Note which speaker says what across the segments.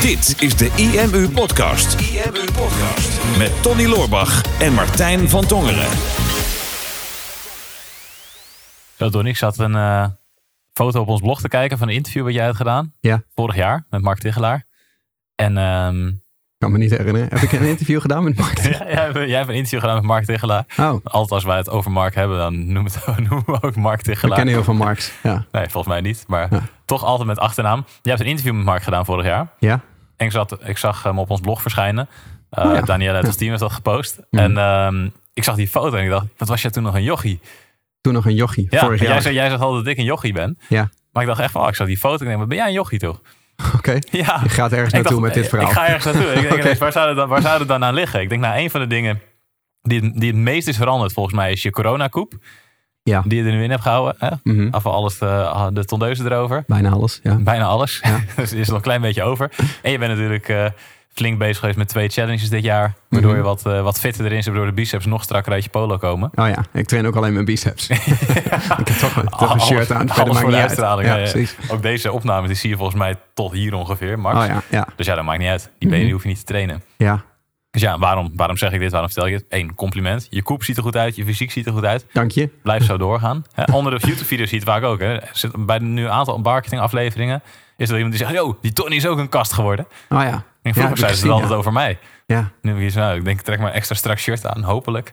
Speaker 1: Dit is de IMU Podcast. IMU Podcast. Met Tony Loorbach en Martijn van Tongeren.
Speaker 2: Zo, Donnie, ik zat een uh, foto op ons blog te kijken van een interview wat jij had gedaan.
Speaker 3: Ja.
Speaker 2: Vorig jaar met Mark Tichelaar. En um,
Speaker 3: ik kan me niet herinneren. Heb ik een interview gedaan met Mark?
Speaker 2: ja, jij, hebt een interview gedaan met Mark Tichelaar.
Speaker 3: Oh.
Speaker 2: Altijd als wij het over Mark hebben, dan noemen, het, noemen we ook Mark Tichelaar.
Speaker 3: Ik ken heel veel Marks. Ja.
Speaker 2: Nee, volgens mij niet. Maar ja. toch altijd met achternaam. Jij hebt een interview met Mark gedaan vorig jaar.
Speaker 3: Ja.
Speaker 2: En ik, zat, ik zag hem op ons blog verschijnen. Uh, oh, ja. Danielle uit ons team heeft dat gepost.
Speaker 3: Mhm.
Speaker 2: En um, ik zag die foto en ik dacht, wat was jij toen nog een jochie?
Speaker 3: Toen nog een jochie,
Speaker 2: ja,
Speaker 3: vorig jaar.
Speaker 2: Jij, zei, jij zegt altijd dat ik een jochie ben.
Speaker 3: Ja.
Speaker 2: Maar ik dacht echt van, oh, ik zag die foto en ik denk, ben jij een jochie toch?
Speaker 3: Oké. Okay.
Speaker 2: Ja.
Speaker 3: Je gaat ergens naartoe
Speaker 2: dacht,
Speaker 3: met dit verhaal.
Speaker 2: Ik ga ergens naartoe. ik denk, okay. waar, zou het dan, waar zou het dan aan liggen? Ik denk, nou, een van de dingen die, die het meest is veranderd volgens mij is je coronakoep.
Speaker 3: Ja.
Speaker 2: Die je er nu in hebt gehouden. Hè?
Speaker 3: Mm -hmm.
Speaker 2: Af alles de, de tondeuzen erover.
Speaker 3: Bijna alles, ja.
Speaker 2: Bijna alles.
Speaker 3: Ja.
Speaker 2: dus er is nog een klein beetje over. En je bent natuurlijk uh, flink bezig geweest met twee challenges dit jaar. Waardoor
Speaker 3: Mhm.
Speaker 2: je wat, uh, wat fitter erin zit. Waardoor de biceps nog strakker uit je polo komen.
Speaker 3: Oh ja, ik train ook alleen mijn biceps. ik heb toch, toch een shirt aan.
Speaker 2: Alles, alles voor de uitstraling.
Speaker 3: Ja,
Speaker 2: Ja,
Speaker 3: ja,
Speaker 2: Ook deze opnames die zie je volgens mij tot hier ongeveer, Max.
Speaker 3: Oh ja.
Speaker 2: Dus ja, dat maakt niet uit. Die benen
Speaker 3: Mhm.
Speaker 2: hoef je niet te trainen.
Speaker 3: Ja,
Speaker 2: Dus ja, waarom, waarom zeg ik dit? Waarom vertel ik het? Eén, compliment. Je koep ziet er goed uit. Je fysiek ziet er goed uit.
Speaker 3: dank je.
Speaker 2: Blijf zo doorgaan. Onder de YouTube-video's zie je het vaak ook. Hè. Er zit bij nu een aantal marketingafleveringen is er iemand die zegt... Yo, die Tony is ook een kast geworden.
Speaker 3: Oh ja.
Speaker 2: En
Speaker 3: Ja,
Speaker 2: vroeger
Speaker 3: ik
Speaker 2: zeiden ze het altijd
Speaker 3: ja.
Speaker 2: over mij.
Speaker 3: Ja.
Speaker 2: Nu heb je zo, nou, ik denk, trek maar een extra strak shirt aan, hopelijk.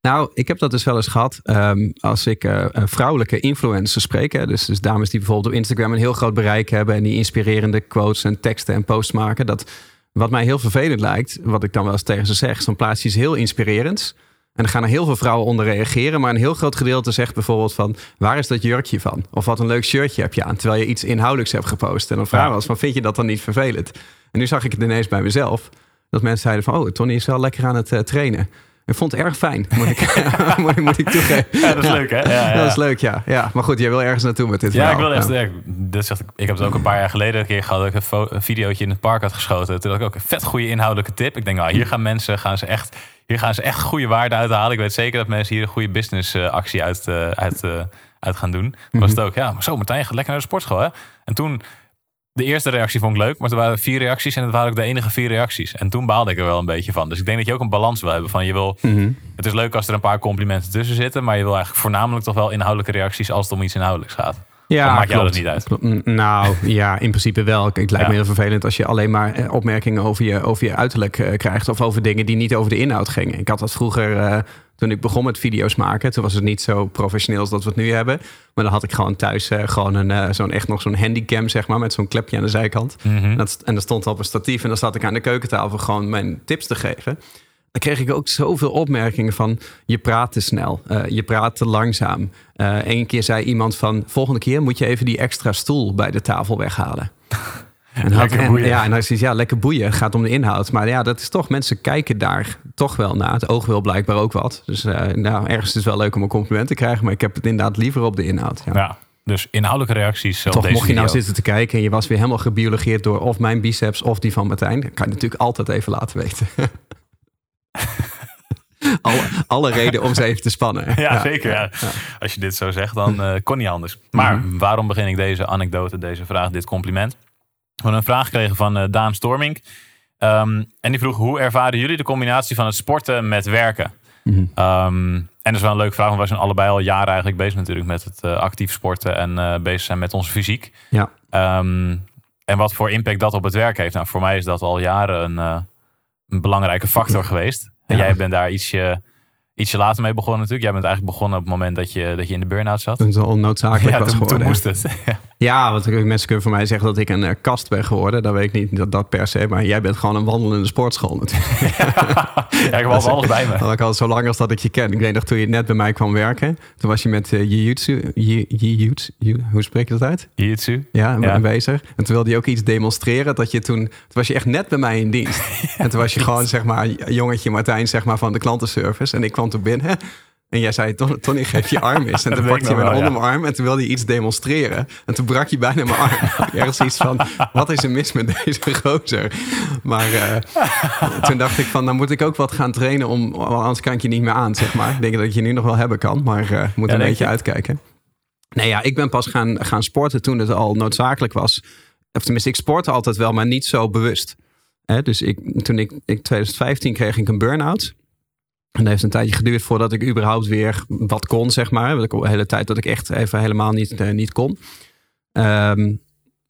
Speaker 3: Nou, ik heb dat dus wel eens gehad. ehm, als ik eh, vrouwelijke influencers spreek. Hè, dus, dus dames die bijvoorbeeld op Instagram een heel groot bereik hebben. En die inspirerende quotes en teksten en posts maken. Dat wat mij heel vervelend lijkt, wat ik dan wel eens tegen ze zeg. Zo'n plaatsje is heel inspirerend. En er gaan er heel veel vrouwen onder reageren. Maar een heel groot gedeelte zegt bijvoorbeeld van... waar is dat jurkje van? Of wat een leuk shirtje heb je aan. Terwijl je iets inhoudelijks hebt gepost. En dan vragen we ons van, vind je dat dan niet vervelend? En nu zag ik het ineens bij mezelf. Dat mensen zeiden van, oh, Tony is wel lekker aan het eh, trainen. Ik vond het erg fijn, moet ik, moet, ik- moet ik toegeven.
Speaker 2: Ja, dat is leuk, hè? Ja, ja.
Speaker 3: Dat is leuk, ja. ja. Maar goed, jij wil ergens naartoe met dit
Speaker 2: Ja, ik wil echt. ja, dit zegt, ik heb het ook een paar jaar geleden een keer gehad. Dat ik een, een videootje in het park had geschoten. Toen had ik ook een vet goede inhoudelijke tip. Ik denk, nou, hier gaan mensen gaan ze echt, hier gaan ze echt goede waarde uithalen. Ik weet zeker dat mensen hier een goede business eh, actie uit, eh, uit, eh, uit gaan doen. Toen was het ook, ja, maar zo Martijn, je gaat lekker naar de sportschool, hè? En toen, de eerste reactie vond ik leuk, maar er waren vier reacties en het waren ook de enige vier reacties. En toen baalde ik er wel een beetje van. Dus ik denk dat je ook een balans wil hebben van je wil
Speaker 3: Mhm.
Speaker 2: het is leuk als er een paar complimenten tussen zitten, maar je wil eigenlijk voornamelijk toch wel inhoudelijke reacties als het om iets inhoudelijks gaat.
Speaker 3: Ja,
Speaker 2: Dan maakt jou
Speaker 3: klopt.
Speaker 2: dat niet uit.
Speaker 3: Klopt. Nou, ja, in principe wel. Het lijkt
Speaker 2: Ja.
Speaker 3: me heel vervelend als je alleen maar eh, opmerkingen over je, over je uiterlijk eh, krijgt. Of over dingen die niet over de inhoud gingen. Ik had dat vroeger, eh, toen ik begon met video's maken. Toen was het niet zo professioneel als dat we het nu hebben. Maar dan had ik gewoon thuis gewoon een, eh, zo'n echt nog zo'n handycam, zeg maar. Met zo'n klepje aan de zijkant.
Speaker 2: Mhm.
Speaker 3: En dat, en dat stond op een statief. En dan zat ik aan de keukentafel gewoon mijn tips te geven. Dan kreeg ik ook zoveel opmerkingen van... je praat te snel, eh, je praat te langzaam. Eén keer zei iemand van... volgende keer moet je even die extra stoel bij de tafel weghalen. En, had,
Speaker 2: Lekker
Speaker 3: en,
Speaker 2: boeien.
Speaker 3: ja, en dan is ja, lekker boeien. Het gaat om de inhoud. Maar ja, dat is toch... mensen kijken daar toch wel naar. Het oog wil blijkbaar ook wat. Dus eh, nou, ergens is het wel leuk om een compliment te krijgen... maar ik heb het inderdaad liever op de inhoud. Ja.
Speaker 2: Ja, dus inhoudelijke reacties op
Speaker 3: Toch,
Speaker 2: deze
Speaker 3: mocht je nou
Speaker 2: video.
Speaker 3: zitten te kijken en je was weer helemaal gebiologeerd door of mijn biceps of die van Martijn, dan kan je natuurlijk altijd even laten weten. alle, alle reden om ze even te spannen.
Speaker 2: Ja, zeker. Ja. Als je dit zo zegt, dan eh, kon niet anders. Maar
Speaker 3: Mhm.
Speaker 2: waarom begin ik deze anekdote, deze vraag, dit compliment? We hebben een vraag gekregen van eh, Daan Storming. Ehm, en die vroeg, hoe ervaren jullie de combinatie van het sporten met werken?
Speaker 3: Mhm.
Speaker 2: Ehm, en dat is wel een leuke vraag, want wij zijn allebei al jaren eigenlijk bezig natuurlijk met het eh, actief sporten en eh, bezig zijn met onze fysiek.
Speaker 3: Ja.
Speaker 2: Ehm, en wat voor impact dat op het werk heeft. Nou, voor mij is dat al jaren een, eh, een belangrijke factor geweest. En jij bent daar ietsje, ietsje later mee begonnen natuurlijk. Jij bent eigenlijk begonnen op het moment dat je, dat je in de burn-out zat.
Speaker 3: Toen het al onnoodzakelijk
Speaker 2: Ja,
Speaker 3: was
Speaker 2: toen,
Speaker 3: geworden.
Speaker 2: moest het.
Speaker 3: Ja, want mensen kunnen voor mij zeggen dat ik een eh, kast ben geworden. Dat weet ik niet, dat, dat per se. Maar jij bent gewoon een wandelende sportschool natuurlijk.
Speaker 2: ja, ik had alles bij me.
Speaker 3: Dat ik al zo lang als dat ik je ken. Ik weet nog toen je net bij mij kwam werken. Toen was je met eh jiu-jitsu. Ji- Jiu-jitsu. Jiu- Hoe spreek je dat uit?
Speaker 2: Jiu-jitsu.
Speaker 3: Ja,
Speaker 2: Ja.
Speaker 3: bezig. En toen wilde je ook iets demonstreren. Dat je toen, toen was je echt net bij mij in dienst. en toen was je gewoon, zeg maar, jongetje Martijn, zeg maar, van de klantenservice. En ik kwam toen binnen. En jij zei, "Ton- Tony, geef je arm eens. En toen
Speaker 2: ik
Speaker 3: pakte
Speaker 2: nog
Speaker 3: mijn
Speaker 2: wel, ja.
Speaker 3: onderarm en toen wilde je iets demonstreren. En toen brak je bijna mijn arm. Ergens iets van, wat is er mis met deze gozer? Maar eh, toen dacht ik van, dan moet ik ook wat gaan trainen, om, anders kan ik je niet meer aan, zeg maar. Ik denk dat ik je nu nog wel hebben kan, maar eh moet
Speaker 2: Ja,
Speaker 3: een beetje
Speaker 2: je?
Speaker 3: uitkijken. Nee, ja, ik ben pas gaan, gaan sporten toen het al noodzakelijk was of tenminste, ik sportte altijd wel, maar niet zo bewust. Hè, dus ik, toen ik in 2015 kreeg ik een burn-out. En dat heeft een tijdje geduurd voordat ik überhaupt weer wat kon, zeg maar. De hele tijd dat ik echt even helemaal niet, eh, niet kon. Ehm,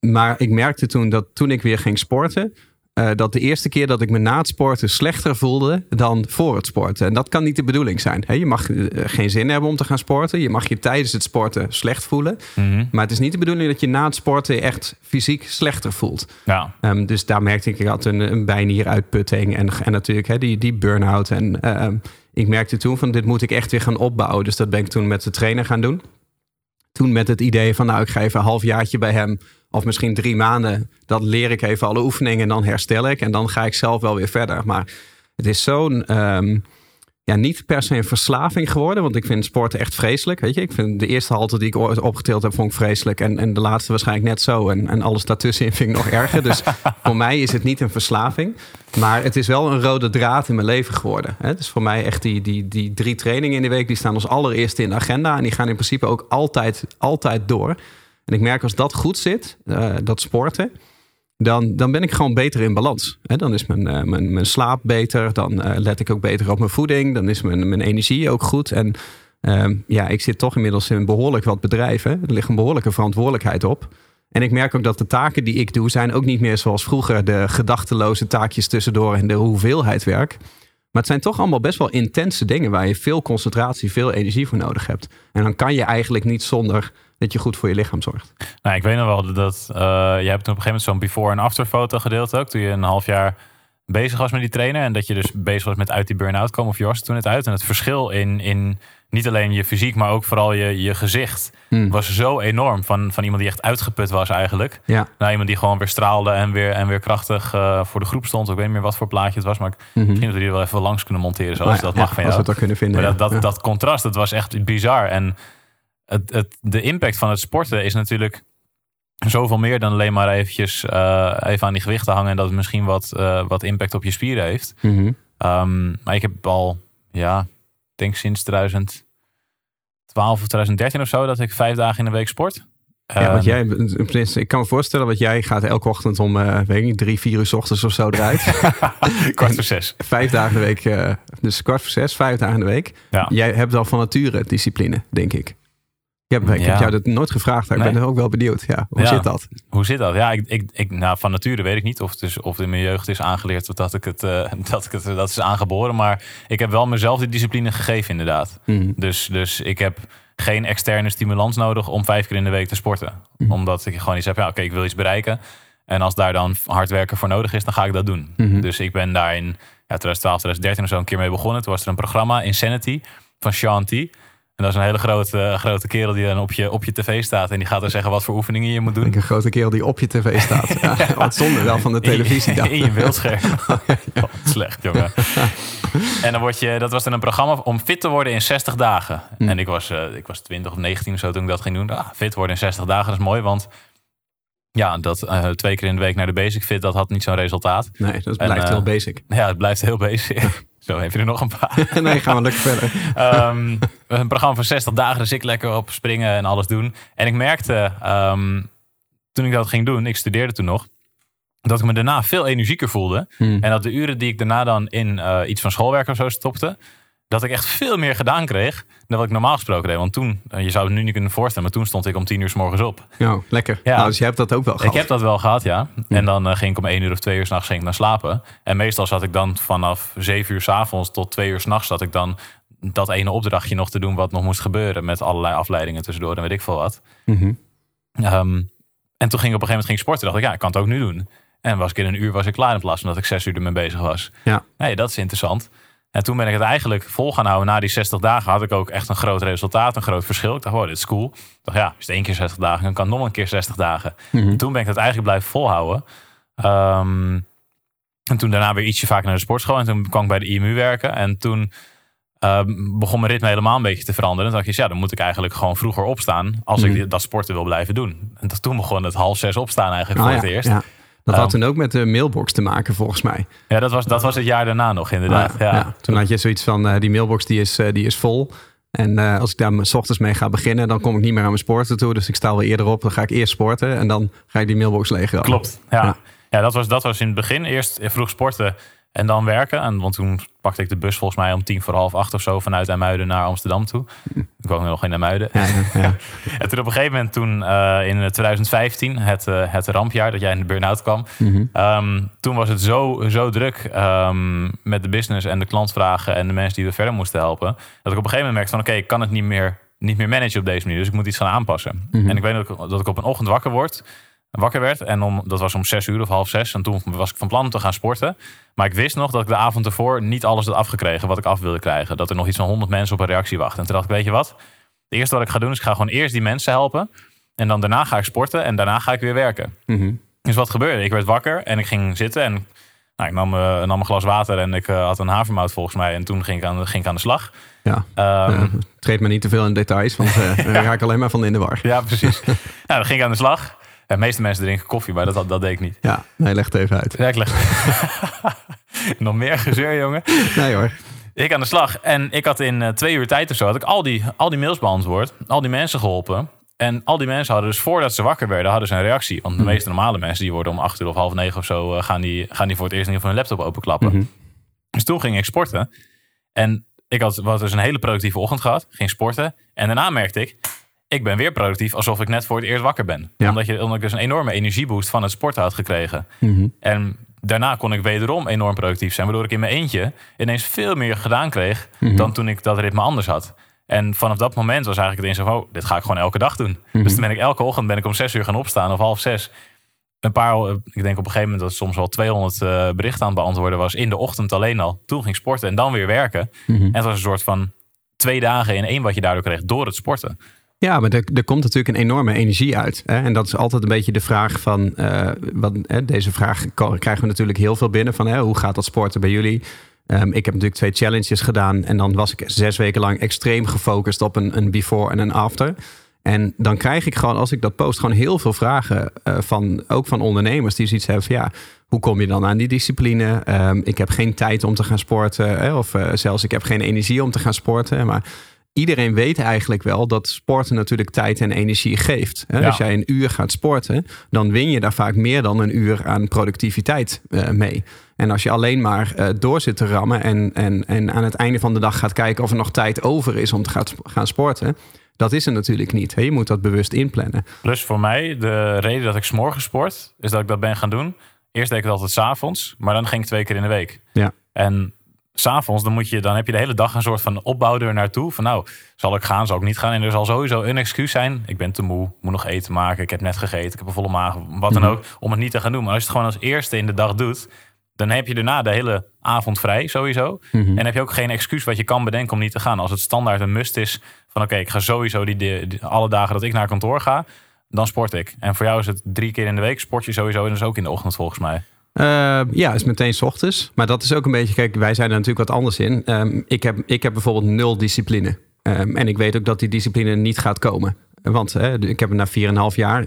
Speaker 3: maar ik merkte toen dat toen ik weer ging sporten, uh, dat de eerste keer dat ik me na het sporten slechter voelde dan voor het sporten. En dat kan niet de bedoeling zijn. je mag uh, geen zin hebben om te gaan sporten. Je mag je tijdens het sporten slecht voelen.
Speaker 2: Mhm.
Speaker 3: Maar het is niet de bedoeling dat je na het sporten echt fysiek slechter voelt.
Speaker 2: Ja.
Speaker 3: Um, dus daar merkte ik, ik had een, een bijnieruitputting en, en natuurlijk die, die burn-out. En uh, ik merkte toen van dit moet ik echt weer gaan opbouwen. Dus dat ben ik toen met de trainer gaan doen. Toen met het idee van nou ik ga even een halfjaartje bij hem of misschien drie maanden, dat leer ik even alle oefeningen en dan herstel ik. En dan ga ik zelf wel weer verder. Maar het is zo'n, um, ja, niet per se een verslaving geworden. Want ik vind sport echt vreselijk. Weet je, ik vind de eerste halte die ik ooit opgetild heb, vond ik vreselijk. En, en de laatste waarschijnlijk net zo. En, en alles daartussenin vind ik nog erger. Dus voor mij is het niet een verslaving. Maar het is wel een rode draad in mijn leven geworden. Hè? Dus voor mij echt die, die, die drie trainingen in de week, die staan als allereerste in de agenda. En die gaan in principe ook altijd, altijd door. En ik merk als dat goed zit, uh, dat sporten, dan, dan ben ik gewoon beter in balans. He, dan is mijn, uh, mijn, mijn slaap beter, dan uh, let ik ook beter op mijn voeding, dan is mijn, mijn energie ook goed. En ja, ik zit toch inmiddels in behoorlijk wat bedrijven. Er ligt een behoorlijke verantwoordelijkheid op. En ik merk ook dat de taken die ik doe, zijn ook niet meer zoals vroeger de gedachteloze taakjes tussendoor en de hoeveelheid werk. Maar het zijn toch allemaal best wel intense dingen waar je veel concentratie, veel energie voor nodig hebt. En dan kan je eigenlijk niet zonder dat je goed voor je lichaam zorgt.
Speaker 2: Nou, ik weet nog wel dat uh, jij hebt op een gegeven moment zo'n before- en after foto gedeeld ook. Toen je een half jaar bezig was met die trainer. En dat je dus bezig was met uit die burn-out komen. Of je was toen het uit. En het verschil in, in niet alleen je fysiek, maar ook vooral je, je gezicht.
Speaker 3: Hmm.
Speaker 2: Was zo enorm. Van, van iemand die echt uitgeput was eigenlijk.
Speaker 3: Ja.
Speaker 2: Naar iemand die gewoon weer straalde en weer, en weer krachtig uh, voor de groep stond. Ik weet niet meer wat voor plaatje het was. Maar ik,
Speaker 3: Mm -hmm.
Speaker 2: misschien dat we die wel even langs kunnen monteren. Zoals
Speaker 3: Maar
Speaker 2: dat
Speaker 3: ja,
Speaker 2: mag van
Speaker 3: Als
Speaker 2: jou.
Speaker 3: we het kunnen vinden.
Speaker 2: Maar dat,
Speaker 3: ja.
Speaker 2: dat, dat contrast, dat was echt bizar. En het, het, de impact van het sporten is natuurlijk zoveel meer dan alleen maar eventjes uh, even aan die gewichten hangen en dat het misschien wat, uh, wat impact op je spieren heeft.
Speaker 3: Mm -hmm.
Speaker 2: um, maar ik heb al, ja, denk sinds 2012 of 2013 of zo dat ik vijf dagen in de week sport.
Speaker 3: Ja, wat jij, ik kan me voorstellen, wat jij gaat elke ochtend om, uh, weet ik niet, drie, vier uur s ochtends of zo eruit.
Speaker 2: kwart voor zes.
Speaker 3: Vijf dagen de week, uh, dus kwart voor zes, vijf dagen de week.
Speaker 2: Ja.
Speaker 3: Jij hebt al van nature discipline, denk ik. Ik heb, ik
Speaker 2: Ja.
Speaker 3: heb jou dat nooit gevraagd, maar ik ben er ook wel benieuwd. Ja, hoe
Speaker 2: Ja.
Speaker 3: zit dat?
Speaker 2: Hoe zit dat? Ja, ik, ik, ik, nou, van nature weet ik niet of het, is, of in mijn jeugd is aangeleerd of dat ik het, uh, dat ik het dat is aangeboren. Maar ik heb wel mezelf die discipline gegeven, inderdaad.
Speaker 3: Mhm.
Speaker 2: Dus, dus ik heb geen externe stimulans nodig om vijf keer in de week te sporten.
Speaker 3: Mhm.
Speaker 2: Omdat ik gewoon iets heb, ja, oké, ik wil iets bereiken. En als daar dan hard werken voor nodig is, dan ga ik dat doen.
Speaker 3: Mhm.
Speaker 2: Dus ik ben daar in ja, 2012, 2013 of zo een keer mee begonnen. Toen was er een programma, Insanity, van Sean T. En dat is een hele grote, grote kerel die dan op je, op je tv staat. En die gaat dan zeggen wat voor oefeningen je moet doen.
Speaker 3: Ik een grote kerel die op je tv staat. Ja, Wat zonde wel van de televisie dan.
Speaker 2: In, je beeldscherm. Oh, slecht, jongen. En dan word je, dat was dan een programma om fit te worden in 60 dagen.
Speaker 3: Hm.
Speaker 2: En ik was, eh, ik was 20 of 19 of zo toen ik dat ging doen. Ah, fit worden in 60 dagen, dat is mooi. Want ja, dat eh, twee keer in de week naar de basic fit, dat had niet zo'n resultaat.
Speaker 3: Nee, dat
Speaker 2: En,
Speaker 3: blijft
Speaker 2: eh,
Speaker 3: heel basic.
Speaker 2: Ja, het blijft heel basic. Zo, heb je er nog een paar.
Speaker 3: nee, gaan we lekker verder.
Speaker 2: Ehm, een programma van 60 dagen, dus ik lekker op springen en alles doen. En ik merkte, ehm, toen ik dat ging doen, ik studeerde toen nog, dat ik me daarna veel energieker voelde.
Speaker 3: Hmm.
Speaker 2: En dat de uren die ik daarna dan in eh, iets van schoolwerk of zo stopte, dat ik echt veel meer gedaan kreeg dan wat ik normaal gesproken deed. Want toen, eh, je zou het nu niet kunnen voorstellen, maar toen stond ik om tien uur s morgens op.
Speaker 3: Ja, lekker.
Speaker 2: Ja.
Speaker 3: Nou, dus je hebt dat ook wel gehad.
Speaker 2: Ik heb dat wel gehad, ja. En dan eh, ging ik om één uur of twee uur s'nachts naar slapen. En meestal zat ik dan vanaf zeven uur s'avonds tot twee uur s'nachts... zat ik dan dat ene opdrachtje nog te doen wat nog moest gebeuren... met allerlei afleidingen tussendoor en weet ik veel wat.
Speaker 3: Mhm.
Speaker 2: Ehm, en toen ging ik op een gegeven moment ging sporten. dacht ik, ja, ik kan het ook nu doen. En was ik in een uur was ik klaar in plaats van dat ik zes uur ermee bezig was.
Speaker 3: Ja.
Speaker 2: Nee, dat is interessant. En toen ben ik het eigenlijk vol gaan houden. Na die 60 dagen had ik ook echt een groot resultaat, een groot verschil. Ik dacht, wow, dit is cool. Ik dacht, ja, is het één keer 60 dagen, dan kan het nog een keer 60 dagen.
Speaker 3: Mhm.
Speaker 2: En toen ben ik het eigenlijk blijven volhouden. Ehm, en toen daarna weer ietsje vaker naar de sportschool. En toen kwam ik bij de IMU werken. En toen ehm, begon mijn ritme helemaal een beetje te veranderen. En toen dacht ik, ja, dan moet ik eigenlijk gewoon vroeger opstaan... als
Speaker 3: Mhm.
Speaker 2: ik die- dat sporten wil blijven doen. En toen begon het half zes opstaan eigenlijk
Speaker 3: Ah,
Speaker 2: voor
Speaker 3: ja,
Speaker 2: het eerst. Ja.
Speaker 3: Dat had
Speaker 2: Ehm,
Speaker 3: toen ook met de mailbox te maken, volgens mij.
Speaker 2: dat, was, dat was het jaar daarna nog inderdaad.
Speaker 3: Ah,
Speaker 2: ja.
Speaker 3: ja. Toen had je zoiets van, eh, die mailbox die is, eh, die is vol. En uh, als ik daar s ochtends mee ga beginnen, dan kom ik niet meer aan mijn sporten toe. Dus ik sta wel eerder op. Dan ga ik eerst sporten en dan ga ik die mailbox leeg
Speaker 2: Klopt, ja. ja. ja. dat, was, dat was in het begin. Eerst vroeg sporten en dan werken. En, want toen pakte ik de bus volgens mij om tien voor half acht of zo vanuit IJmuiden naar Amsterdam toe. Ik woon nog in IJmuiden. Ja, ja, en toen op een gegeven moment, toen uh, in 2015, het, uh, het rampjaar dat jij in de burn-out kwam. Mm um, toen was het zo, zo druk um, met de business en de klantvragen en de mensen die we verder moesten helpen. Dat ik op een gegeven moment merkte van oké, okay, ik kan het niet meer, niet meer managen op deze manier. Dus ik moet iets gaan aanpassen. Mm -hmm. En ik weet dat ik, dat ik op een ochtend wakker word wakker werd. En om, dat was om zes uur of half zes. En toen was ik van plan om te gaan sporten. Maar ik wist nog dat ik de avond ervoor niet alles had afgekregen wat ik af wilde krijgen. Dat er nog iets van honderd mensen op een reactie wachten. En toen dacht ik, weet je wat? Het eerste wat ik ga doen is ik ga gewoon eerst die mensen helpen. En dan daarna ga ik sporten en daarna ga ik weer werken. Mm Dus wat gebeurde? Ik werd wakker en ik ging zitten en nou, ik nam, uh, nam, een glas water en ik uh, had een havermout volgens mij. En toen ging ik aan, ging ik aan de slag.
Speaker 3: Ja, um, ja, treed me niet te veel in details, want uh, dan raak ik alleen maar van in de war.
Speaker 2: Ja, precies. nou, dan ging ik aan de slag. De meeste mensen drinken koffie, maar dat, dat deed ik niet.
Speaker 3: Ja, nee, leg het even uit.
Speaker 2: Ja, ik leg Nog meer gezeur, jongen.
Speaker 3: Nee hoor.
Speaker 2: Ik aan de slag. En ik had in uh, twee uur tijd of zo... had ik al die, al die mails beantwoord. Al die mensen geholpen. En al die mensen hadden dus voordat ze wakker werden... hadden ze een reactie. Want de hmm. meeste normale mensen... die worden om acht uur of half negen of zo... Uh, gaan, die, gaan die voor het eerst in ieder geval hun laptop openklappen. Mm Dus toen ging ik sporten. En ik had, had dus een hele productieve ochtend gehad. Ging sporten. En daarna merkte ik ik ben weer productief alsof ik net voor het eerst wakker ben. Omdat, je, omdat ik dus een enorme energieboost van het sporten had gekregen. Mhm. En daarna kon ik wederom enorm productief zijn. Waardoor ik in mijn eentje ineens veel meer gedaan kreeg mhm. dan toen ik dat ritme anders had. En vanaf dat moment was eigenlijk het eens van, oh, dit ga ik gewoon elke dag doen. Mhm. Dus toen ben ik elke ochtend ben ik om zes uur gaan opstaan of half zes. Een paar, ik denk op een gegeven moment dat soms wel 200 uh, eh, berichten aan het beantwoorden was. In de ochtend alleen al. Toen ging sporten en dan weer werken. En het was een soort van twee dagen in één wat je daardoor kreeg door het sporten.
Speaker 3: Ja, maar er, er komt natuurlijk een enorme energie uit. Hè? En dat is altijd een beetje de vraag van... Uh, wat, hè, deze vraag krijgen we natuurlijk heel veel binnen. Van hè, hoe gaat dat sporten bij jullie? Um, ik heb natuurlijk twee challenges gedaan. En dan was ik zes weken lang extreem gefocust op een, een before en een after. En dan krijg ik gewoon, als ik dat post, gewoon heel veel vragen uh, van ook van ondernemers die zoiets hebben van ja, hoe kom je dan aan die discipline? Um, ik heb geen tijd om te gaan sporten. Hè? Of uh, zelfs ik heb geen energie om te gaan sporten. Maar iedereen weet eigenlijk wel dat sporten natuurlijk tijd en energie geeft. Als jij een uur gaat sporten, dan win je daar vaak meer dan een uur aan productiviteit uh, mee. En als je alleen maar uh, door zit te rammen en, en, en aan het einde van de dag gaat kijken of er nog tijd over is om te gaan, gaan sporten. Dat is er natuurlijk niet. Je moet dat bewust inplannen.
Speaker 2: Plus voor mij, de reden dat ik s'morgen sport, is dat ik dat ben gaan doen. Eerst deed ik het altijd s'avonds, maar dan ging ik twee keer in de week.
Speaker 3: Ja.
Speaker 2: En s'avonds, dan, moet je, dan heb je de hele dag een soort van opbouw er naartoe. Van nou, zal ik gaan, zal ik niet gaan? En er zal sowieso een excuus zijn. Ik ben te moe, moet nog eten maken. Ik heb net gegeten, ik heb een volle maag, wat dan mhm. ook. Om het niet te gaan doen. Maar als je het gewoon als eerste in de dag doet... dan heb je daarna de hele avond vrij sowieso. Mhm. En heb je ook geen excuus wat je kan bedenken om niet te gaan. Als het standaard een must is van oké, ik ga sowieso die, die, alle dagen dat ik naar kantoor ga... dan sport ik. En voor jou is het drie keer in de week sport je sowieso. En dus ook in de ochtend volgens mij.
Speaker 3: Uh, ja, is meteen s ochtends. Maar dat is ook een beetje, kijk, wij zijn er natuurlijk wat anders in. Um, ik, heb, ik heb bijvoorbeeld nul discipline. Um, en ik weet ook dat die discipline niet gaat komen. Want ik heb na 4,5 jaar,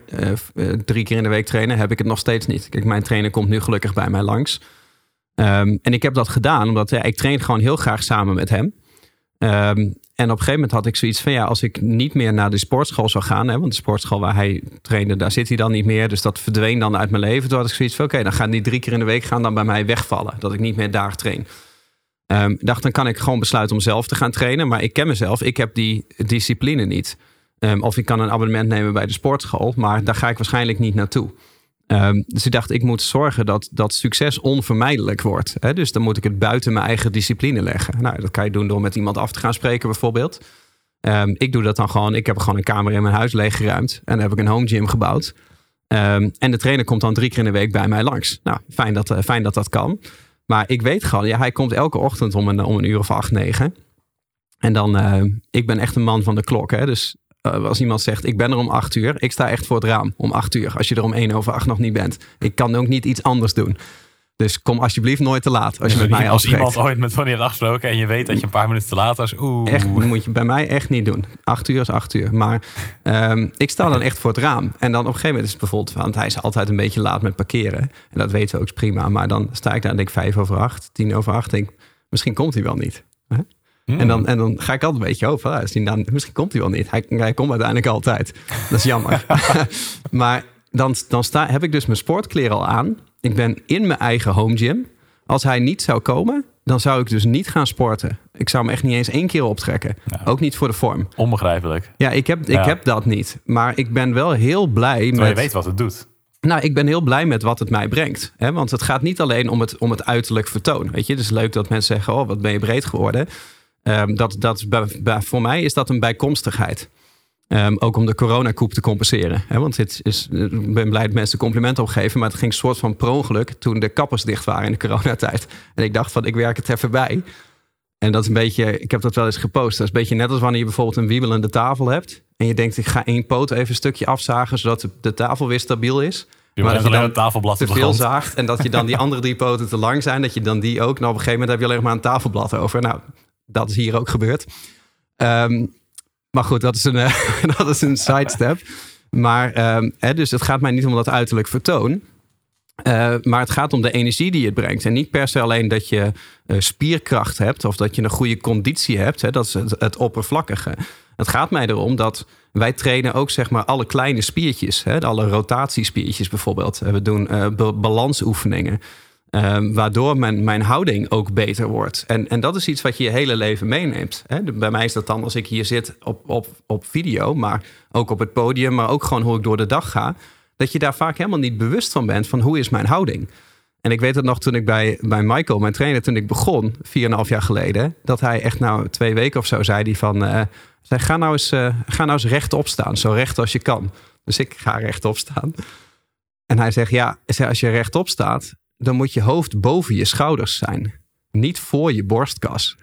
Speaker 3: uh, drie keer in de week trainen, heb ik het nog steeds niet. Kijk, mijn trainer komt nu gelukkig bij mij langs. En ik heb dat gedaan omdat ja, ik train gewoon heel graag samen met hem. Um, en op een gegeven moment had ik zoiets van ja, als ik niet meer naar de sportschool zou gaan, hè, want de sportschool waar hij trainde, daar zit hij dan niet meer. Dus dat verdween dan uit mijn leven. Toen had ik zoiets van oké, dan gaan die drie keer in de week gaan dan bij mij wegvallen. Dat ik niet meer daar train. Um, dacht, dan kan ik gewoon besluiten om zelf te gaan trainen. Maar ik ken mezelf, ik heb die discipline niet. Um, of ik kan een abonnement nemen bij de sportschool, maar daar ga ik waarschijnlijk niet naartoe. Um, dus ik dacht, ik moet zorgen dat, dat succes onvermijdelijk wordt. Hè? Dus dan moet ik het buiten mijn eigen discipline leggen. Nou, dat kan je doen door met iemand af te gaan spreken bijvoorbeeld. Um, ik doe dat dan gewoon. Ik heb gewoon een kamer in mijn huis leeggeruimd. En dan heb ik een home gym gebouwd. Um, en de trainer komt dan drie keer in de week bij mij langs. Nou, fijn dat, uh, fijn dat dat kan. Maar ik weet gewoon, ja, hij komt elke ochtend om een, om een uur of acht, negen. En dan, ik ben echt een man van de klok. Hè? Dus uh, als iemand zegt, ik ben er om acht uur. Ik sta echt voor het raam om acht uur. Als je er om één over acht nog niet bent. Ik kan ook niet iets anders doen. Dus kom alsjeblieft nooit te laat als je met mij
Speaker 2: Als iemand ooit met wanneer afgesproken en je weet dat je een paar minuten te laat was. Oeh.
Speaker 3: Echt, moet je bij mij echt niet doen. Acht uur is acht uur. Maar um, ik sta dan echt voor het raam. En dan op een gegeven moment is het bijvoorbeeld... want hij is altijd een beetje laat met parkeren. En dat weten we ook prima. Maar dan sta ik daar en denk vijf over acht, tien over acht. Denk, misschien komt hij wel niet.
Speaker 2: Hmm.
Speaker 3: En, dan, en dan ga ik altijd een beetje over. Die dan, misschien komt hij wel niet. Hij, hij komt uiteindelijk altijd. Dat is jammer. maar dan, dan sta, heb ik dus mijn sportkleren al aan. Ik ben in mijn eigen home gym. Als hij niet zou komen, dan zou ik dus niet gaan sporten. Ik zou hem echt niet eens één keer optrekken.
Speaker 2: Ja.
Speaker 3: Ook niet voor de vorm.
Speaker 2: Onbegrijpelijk.
Speaker 3: Ja, ik heb, ik
Speaker 2: Ja.
Speaker 3: heb dat niet. Maar ik ben wel heel blij
Speaker 2: Terwijl
Speaker 3: met...
Speaker 2: je weet wat het doet.
Speaker 3: Nou, ik ben heel blij met wat het mij brengt. Hè? Want het gaat niet alleen om het, om het uiterlijk vertoon. Weet je, het is leuk dat mensen zeggen: Oh, wat ben je breed geworden. Ehm, dat, dat voor mij is dat een bijkomstigheid. Ehm, ook om de coronakoep te compenseren. Hè? Want dit is, ik ben blij dat mensen complimenten opgeven. Maar het ging een soort van per ongeluk toen de kappers dicht waren in de coronatijd. En ik dacht van, ik werk het even bij. En dat is een beetje, ik heb dat wel eens gepost. Dat is een beetje net als wanneer je bijvoorbeeld een wiebelende tafel hebt. En je denkt, ik ga één poot even een stukje afzagen, zodat de, tafel weer stabiel is.
Speaker 2: Je
Speaker 3: Maar dat je dan
Speaker 2: het tafelblad
Speaker 3: te veel zaagt. En dat je dan die andere drie poten te lang zijn. Dat je dan die ook. Nou, op een gegeven moment heb je alleen maar een tafelblad over. Nou, dat is hier ook gebeurd. Ehm, maar goed, dat is een, eh, dat is een sidestep. Maar ehm, hè, dus het gaat mij niet om dat uiterlijk vertoon. Eh, maar het gaat om de energie die het brengt. En niet per se alleen dat je eh, spierkracht hebt of dat je een goede conditie hebt. Hè, dat is het, oppervlakkige. Het gaat mij erom dat wij trainen ook zeg maar alle kleine spiertjes. Hè, alle rotatiespiertjes bijvoorbeeld. We doen ba- balansoefeningen. Ehm, waardoor mijn, mijn houding ook beter wordt. En, en dat is iets wat je je hele leven meeneemt. Hè? Bij mij is dat dan als ik hier zit op, op, op video, maar ook op het podium, maar ook gewoon hoe ik door de dag ga. Dat je daar vaak helemaal niet bewust van bent van hoe is mijn houding. En ik weet het nog toen ik bij, bij Michael, mijn trainer, toen ik begon, 4,5 jaar geleden, dat hij echt nou twee weken of zo zei die van, eh, zei, ga, nou eens, eh, ga nou eens rechtop staan, zo recht als je kan. Dus ik ga rechtop staan. En hij zegt, ja, als je rechtop staat, dan moet je hoofd boven je schouders zijn. Niet voor je borstkas.